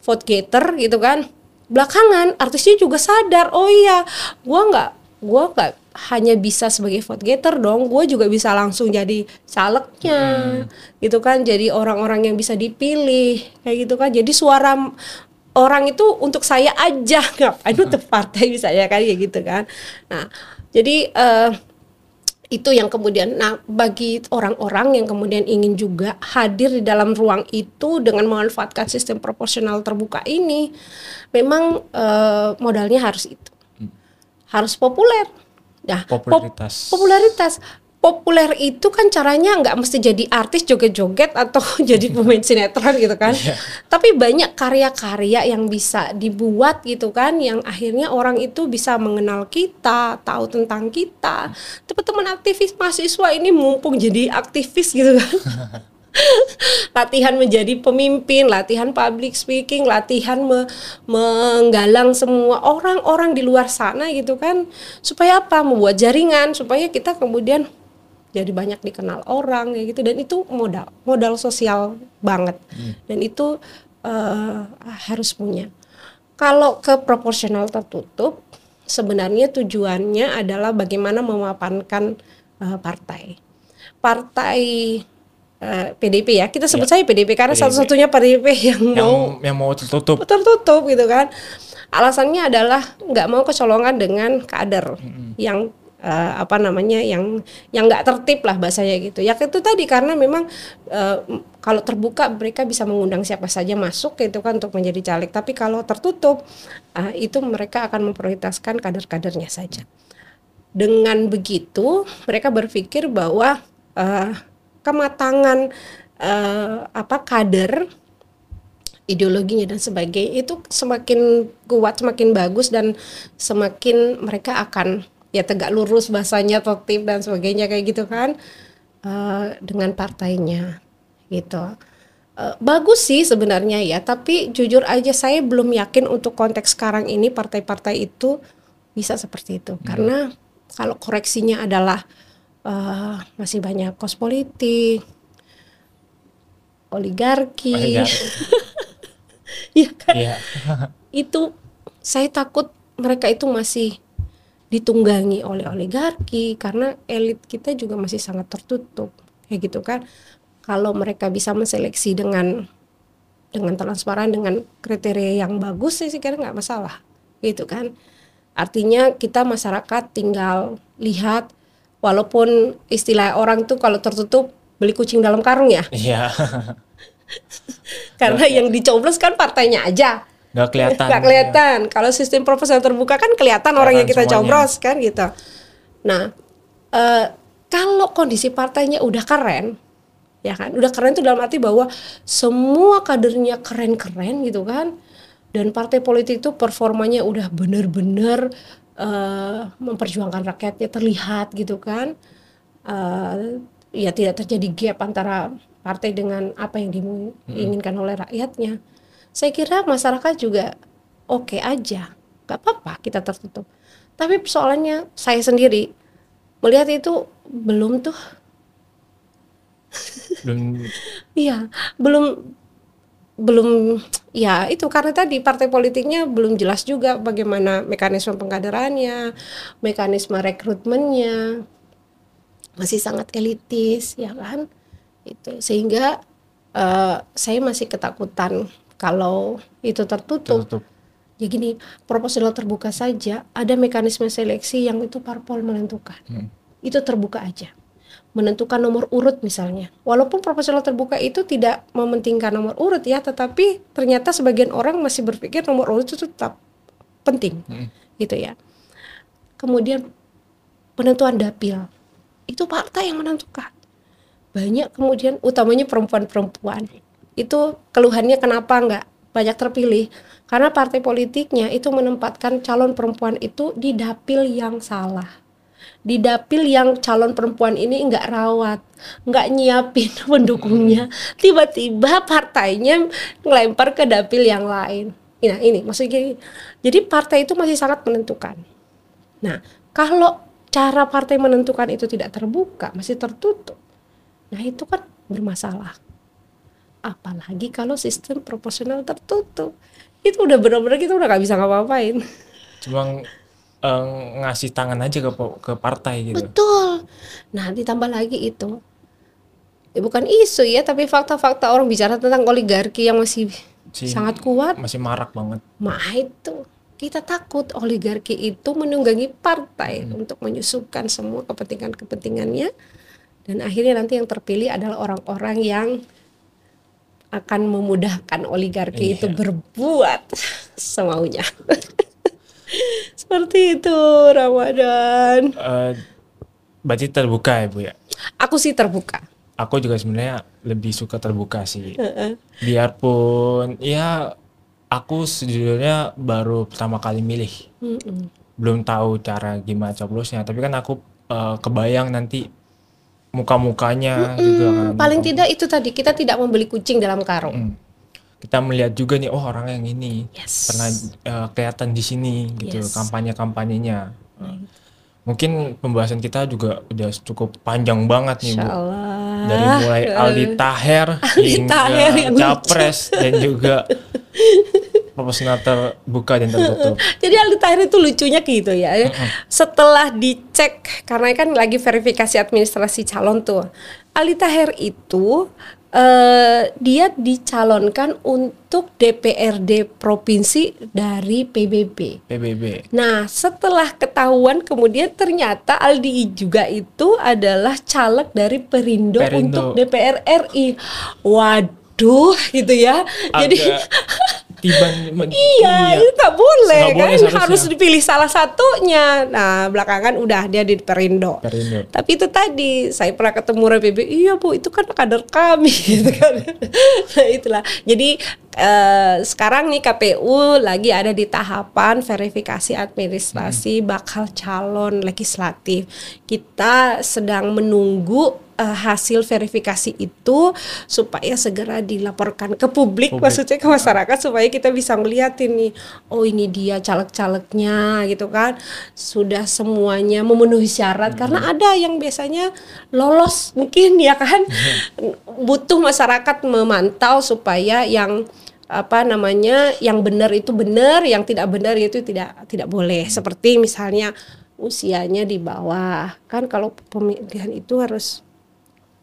vote getter gitu kan belakangan artisnya juga sadar oh iya gua nggak gua nggak hanya bisa sebagai vote getter dong gue juga bisa langsung jadi calegnya. Gitu kan jadi orang-orang yang bisa dipilih kayak gitu kan. Jadi suara orang itu untuk saya aja ngapain untuk partai misalnya kan kayak gitu kan. Nah jadi eh, itu yang kemudian nah bagi orang-orang yang kemudian ingin juga hadir di dalam ruang itu dengan memanfaatkan sistem proporsional terbuka ini memang eh, modalnya harus itu. Harus populer. Nah pop- Popularitas. Populer itu kan caranya nggak mesti jadi artis joget-joget atau jadi pemain sinetron gitu kan Iya. tapi banyak karya-karya yang bisa dibuat gitu kan yang akhirnya orang itu bisa mengenal kita tahu tentang kita teman-teman aktivis mahasiswa ini mumpung jadi aktivis gitu kan latihan menjadi pemimpin, latihan public speaking, latihan me- menggalang semua orang-orang di luar sana gitu kan, supaya apa? Membuat jaringan supaya kita kemudian jadi banyak dikenal orang kayak gitu dan itu modal, modal sosial banget dan itu eh, harus punya. Kalau ke proporsional tertutup, sebenarnya tujuannya adalah bagaimana memapankan eh, partai. Partai eh, PDP ya, kita sebut Ya, saja PDP karena satu-satunya PDP yang Yang mau yang mau tertutup. tertutup gitu kan. Alasannya adalah nggak mau kecolongan dengan kader yang eh, apa namanya yang yang nggak tertib lah bahasanya gitu. Ya itu tadi karena memang m- kalau terbuka mereka bisa mengundang siapa saja masuk gitu kan untuk menjadi caleg. Tapi kalau tertutup eh, itu mereka akan memprioritaskan kader-kadernya saja. Dengan begitu mereka berpikir bahwa eh, kematangan eh, apa kader ideologinya dan sebagainya itu semakin kuat semakin bagus dan semakin mereka akan ya tegak lurus bahasanya tertib dan sebagainya kayak gitu kan eh, dengan partainya gitu. Eh, bagus sih sebenarnya ya tapi jujur aja saya belum yakin untuk konteks sekarang ini partai-partai itu bisa seperti itu. Karena kalau koreksinya adalah eh, masih banyak kos politik oligarki. Oligarki. Iya kan? Iya. itu saya takut mereka itu masih ditunggangi oleh oligarki karena elit kita juga masih sangat tertutup. Kayak gitu kan. Kalau mereka bisa menseleksi dengan dengan transparan dengan kriteria yang bagus sih kira nggak masalah. Gitu kan. Artinya kita masyarakat tinggal lihat walaupun istilah orang tuh kalau tertutup beli kucing dalam karung ya? Iya. karena yang dicoblos kan partainya aja Nggak kelihatan. nggak kelihatan. Kalau sistem proporsional terbuka kan kelihatan orang yang kita semuanya. coblos kan gitu. Nah, eh, kalau kondisi partainya udah keren, ya kan, udah keren itu dalam arti bahwa semua kadernya keren-keren gitu kan, dan partai politik itu performanya udah bener-bener eh, memperjuangkan rakyatnya terlihat gitu kan, Eh, ya tidak terjadi gap antara partai dengan apa yang diinginkan oleh rakyatnya saya kira masyarakat juga oke aja nggak apa-apa kita tertutup. Tapi persoalannya saya sendiri melihat itu belum tuh. Belum. Iya belum belum ya itu karena tadi partai politiknya belum jelas juga bagaimana mekanisme pengkaderannya mekanisme rekrutmennya. Masih sangat elitis ya kan? Itu sehingga eh, saya masih ketakutan kalau itu tertutup tertutup. Ya gini, proporsional terbuka saja, ada mekanisme seleksi yang itu parpol menentukan. Hmm. Itu terbuka aja. Menentukan nomor urut misalnya. Walaupun proporsional terbuka itu tidak mementingkan nomor urut ya, tetapi ternyata sebagian orang masih berpikir nomor urut itu tetap penting. Hmm. Gitu ya. Kemudian penentuan dapil itu partai yang menentukan banyak kemudian utamanya perempuan-perempuan itu keluhannya kenapa nggak banyak terpilih karena partai politiknya itu menempatkan calon perempuan itu di dapil yang salah di dapil yang calon perempuan ini nggak rawat, nggak nyiapin pendukungnya, tiba-tiba partainya ngelempar ke dapil yang lain. Nah ini maksudnya jadi partai itu masih sangat menentukan. Nah kalau cara partai menentukan itu tidak terbuka, masih tertutup, nah itu kan bermasalah. Apalagi kalau sistem proporsional tertutup, itu udah benar-benar kita udah nggak bisa ngapa-ngapain. Cuma uh, ngasih tangan aja ke ke partai gitu. Betul. Nah, ditambah lagi itu. Ya, bukan isu ya, tapi fakta-fakta orang bicara tentang oligarki yang masih si, sangat kuat. Masih marak banget. Mah itu kita takut oligarki itu menunggangi partai hmm. untuk menyusupkan semua kepentingan-kepentingannya dan akhirnya nanti yang terpilih adalah orang-orang yang akan memudahkan oligarki iya. itu berbuat semaunya. Seperti itu Ramadan. Uh, berarti terbuka ya Bu ya? Aku sih terbuka. Aku juga sebenarnya lebih suka terbuka sih. Uh -uh. Biarpun ya aku sejujurnya baru pertama kali milih. Uh -uh. Belum tahu cara gimana coblosnya, tapi kan aku uh, kebayang nanti muka-mukanya mm juga kan. Paling muka tidak itu tadi kita tidak membeli kucing dalam karung. Mm kita melihat juga nih oh orang yang ini yes. pernah uh, kelihatan di sini gitu yes. kampanye kampanyenya hmm. mungkin pembahasan kita juga udah cukup panjang banget nih bu dari mulai Aldi Taher hingga capres dan juga proporsional terbuka dan tertutup. Jadi Aldi Taher itu lucunya gitu ya. Setelah dicek karena kan lagi verifikasi administrasi calon tuh. Aldi Taher itu uh, dia dicalonkan untuk DPRD provinsi dari PBB. PBB. Nah, setelah ketahuan kemudian ternyata Aldi juga itu adalah caleg dari Perindo, Perindo. untuk DPR RI. Waduh, gitu ya. Agak Jadi tiban iya, iya. itu nggak boleh gak kan boleh, harus dipilih salah satunya nah belakangan udah dia di Perindo. Perindo tapi itu tadi saya pernah ketemu RPB iya bu itu kan kader kami gitu kan nah itulah jadi Uh, sekarang nih KPU lagi ada di tahapan verifikasi administrasi hmm. bakal calon legislatif. Kita sedang menunggu uh, hasil verifikasi itu supaya segera dilaporkan ke publik, publik. maksudnya ke masyarakat supaya kita bisa melihat ini oh ini dia caleg-calegnya gitu kan sudah semuanya memenuhi syarat hmm. karena ada yang biasanya lolos mungkin ya kan hmm. butuh masyarakat memantau supaya yang apa namanya yang benar itu benar yang tidak benar itu tidak tidak boleh seperti misalnya usianya di bawah kan kalau pemilihan itu harus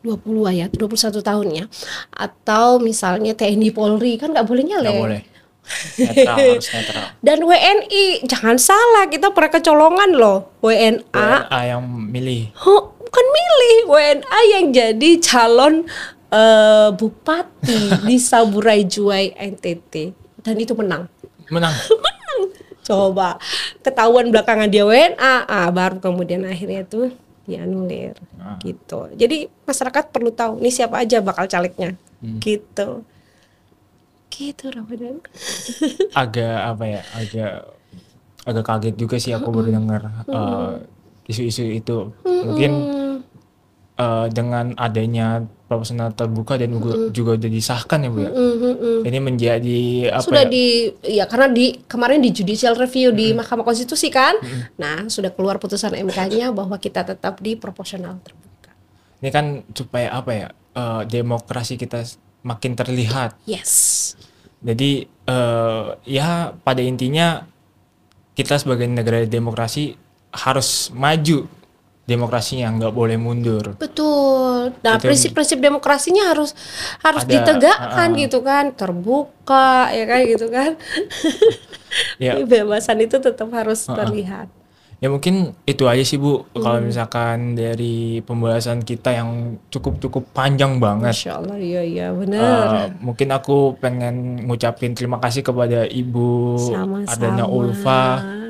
20 ya, 21 tahun ya. Atau misalnya TNI Polri kan nggak boleh nyalek. Nggak boleh. Netral, harus netral. Dan WNI, jangan salah, kita pernah kecolongan loh. WNA. WNA yang milih. Oh, bukan milih, WNA yang jadi calon uh, bupati di Saburai Juai NTT. Dan itu menang. Menang. menang. Coba ketahuan belakangan dia WNA, ah, baru kemudian akhirnya tuh dianulir ah. gitu. Jadi masyarakat perlu tahu ini siapa aja bakal calegnya hmm. gitu. Gitu Ramadan. agak apa ya? Agak agak kaget juga sih aku baru dengar uh, isu-isu itu. Mungkin uh, dengan adanya proporsional terbuka dan juga, mm. juga udah disahkan ya bu ya. Mm -hmm. Ini menjadi apa sudah ya? di ya karena di kemarin di judicial review mm. di Mahkamah Konstitusi kan, mm. nah sudah keluar putusan MK-nya bahwa kita tetap di proporsional terbuka. Ini kan supaya apa ya uh, demokrasi kita makin terlihat. Yes. Jadi uh, ya pada intinya kita sebagai negara demokrasi harus maju demokrasinya nggak boleh mundur. Betul. Nah, prinsip-prinsip demokrasinya harus harus ada, ditegakkan uh, gitu kan, terbuka ya kan gitu kan. ya. Kebebasan itu tetap harus uh, terlihat. Ya mungkin itu aja sih Bu. Kalau Hmm. misalkan dari pembahasan kita yang cukup-cukup panjang banget. Masya Allah, iya iya benar. mungkin aku pengen ngucapin terima kasih kepada Ibu Sama-sama, Ardana Ulfa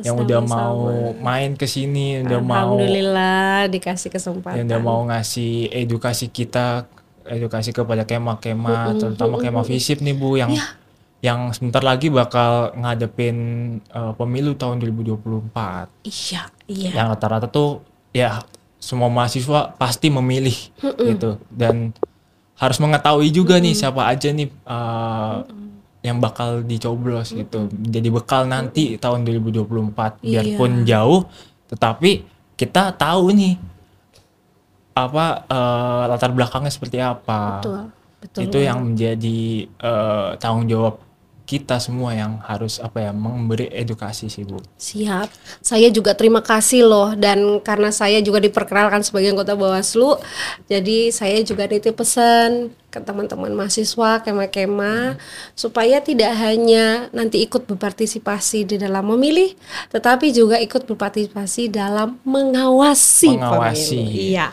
yang udah mau main ke sini, udah mau Alhamdulillah dikasih yang kesempatan. udah mau ngasih edukasi kita, edukasi kepada kema-kema, terutama kema visip nih Bu yang Iya. Yang sebentar lagi bakal ngadepin eh, pemilu tahun 2024. Iya, iya. Yang rata-rata tuh ya semua mahasiswa pasti memilih gitu dan harus mengetahui juga nih siapa aja nih uh, yang bakal dicoblos gitu. Jadi bekal nanti tahun 2024 Iya. biarpun jauh tetapi kita tahu nih apa uh, latar belakangnya seperti apa. Betul, betul. Itu yang menjadi uh, tanggung jawab kita semua yang harus apa ya memberi edukasi sih Bu. Siap. Saya juga terima kasih loh dan karena saya juga diperkenalkan sebagai anggota Bawaslu, jadi saya juga nitip pesan ke teman-teman mahasiswa kema-kema supaya tidak hanya nanti ikut berpartisipasi di dalam memilih, tetapi juga ikut berpartisipasi dalam mengawasi, Mengawasi. pemilu. Iya.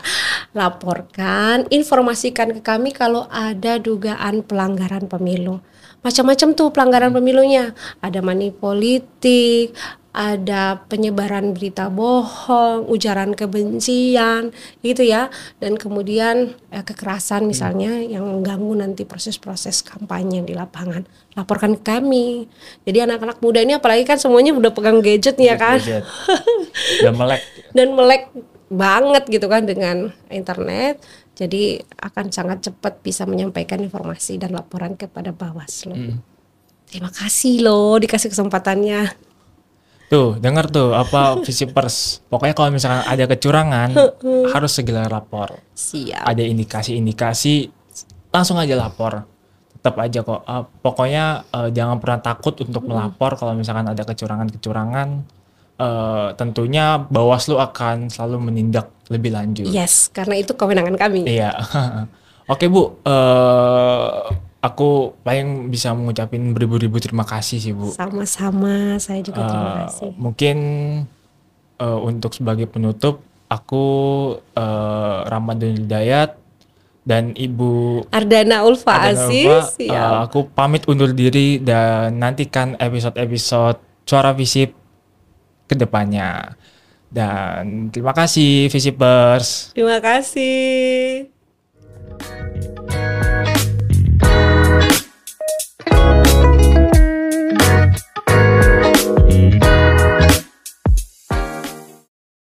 Laporkan, informasikan ke kami kalau ada dugaan pelanggaran pemilu macam-macam tuh pelanggaran pemilunya. Ada money politik, ada penyebaran berita bohong, ujaran kebencian, gitu ya. Dan kemudian eh, kekerasan misalnya yang mengganggu nanti proses-proses kampanye di lapangan. Laporkan ke kami. Jadi anak-anak muda ini apalagi kan semuanya udah pegang gadget nih ya kan. Gadget. Udah melek. Dan melek banget gitu kan dengan internet. Jadi akan sangat cepat bisa menyampaikan informasi dan laporan kepada Bawaslu. Terima kasih loh dikasih kesempatannya. Tuh, dengar tuh apa visipers. Pokoknya kalau misalkan ada kecurangan harus segera lapor. Siap. Ada indikasi-indikasi langsung aja lapor. Tetap aja kok. Eh, pokoknya eh, jangan pernah takut untuk melapor kalau misalkan ada kecurangan-kecurangan. Eh, tentunya Bawaslu akan selalu menindak lebih lanjut. Yes, karena itu kewenangan kami. Iya. Oke Bu, eh aku paling bisa mengucapin beribu-ribu terima kasih sih Bu. Sama-sama, saya juga terima Eh, kasih. mungkin eh, untuk sebagai penutup, aku eh, Ramadan Hidayat dan Ibu Ardana Ulfa Aziz, Ulfa, siap. aku pamit undur diri dan nantikan episode-episode Suara Visip ke depannya. Dan terima kasih Visipers. Terima kasih.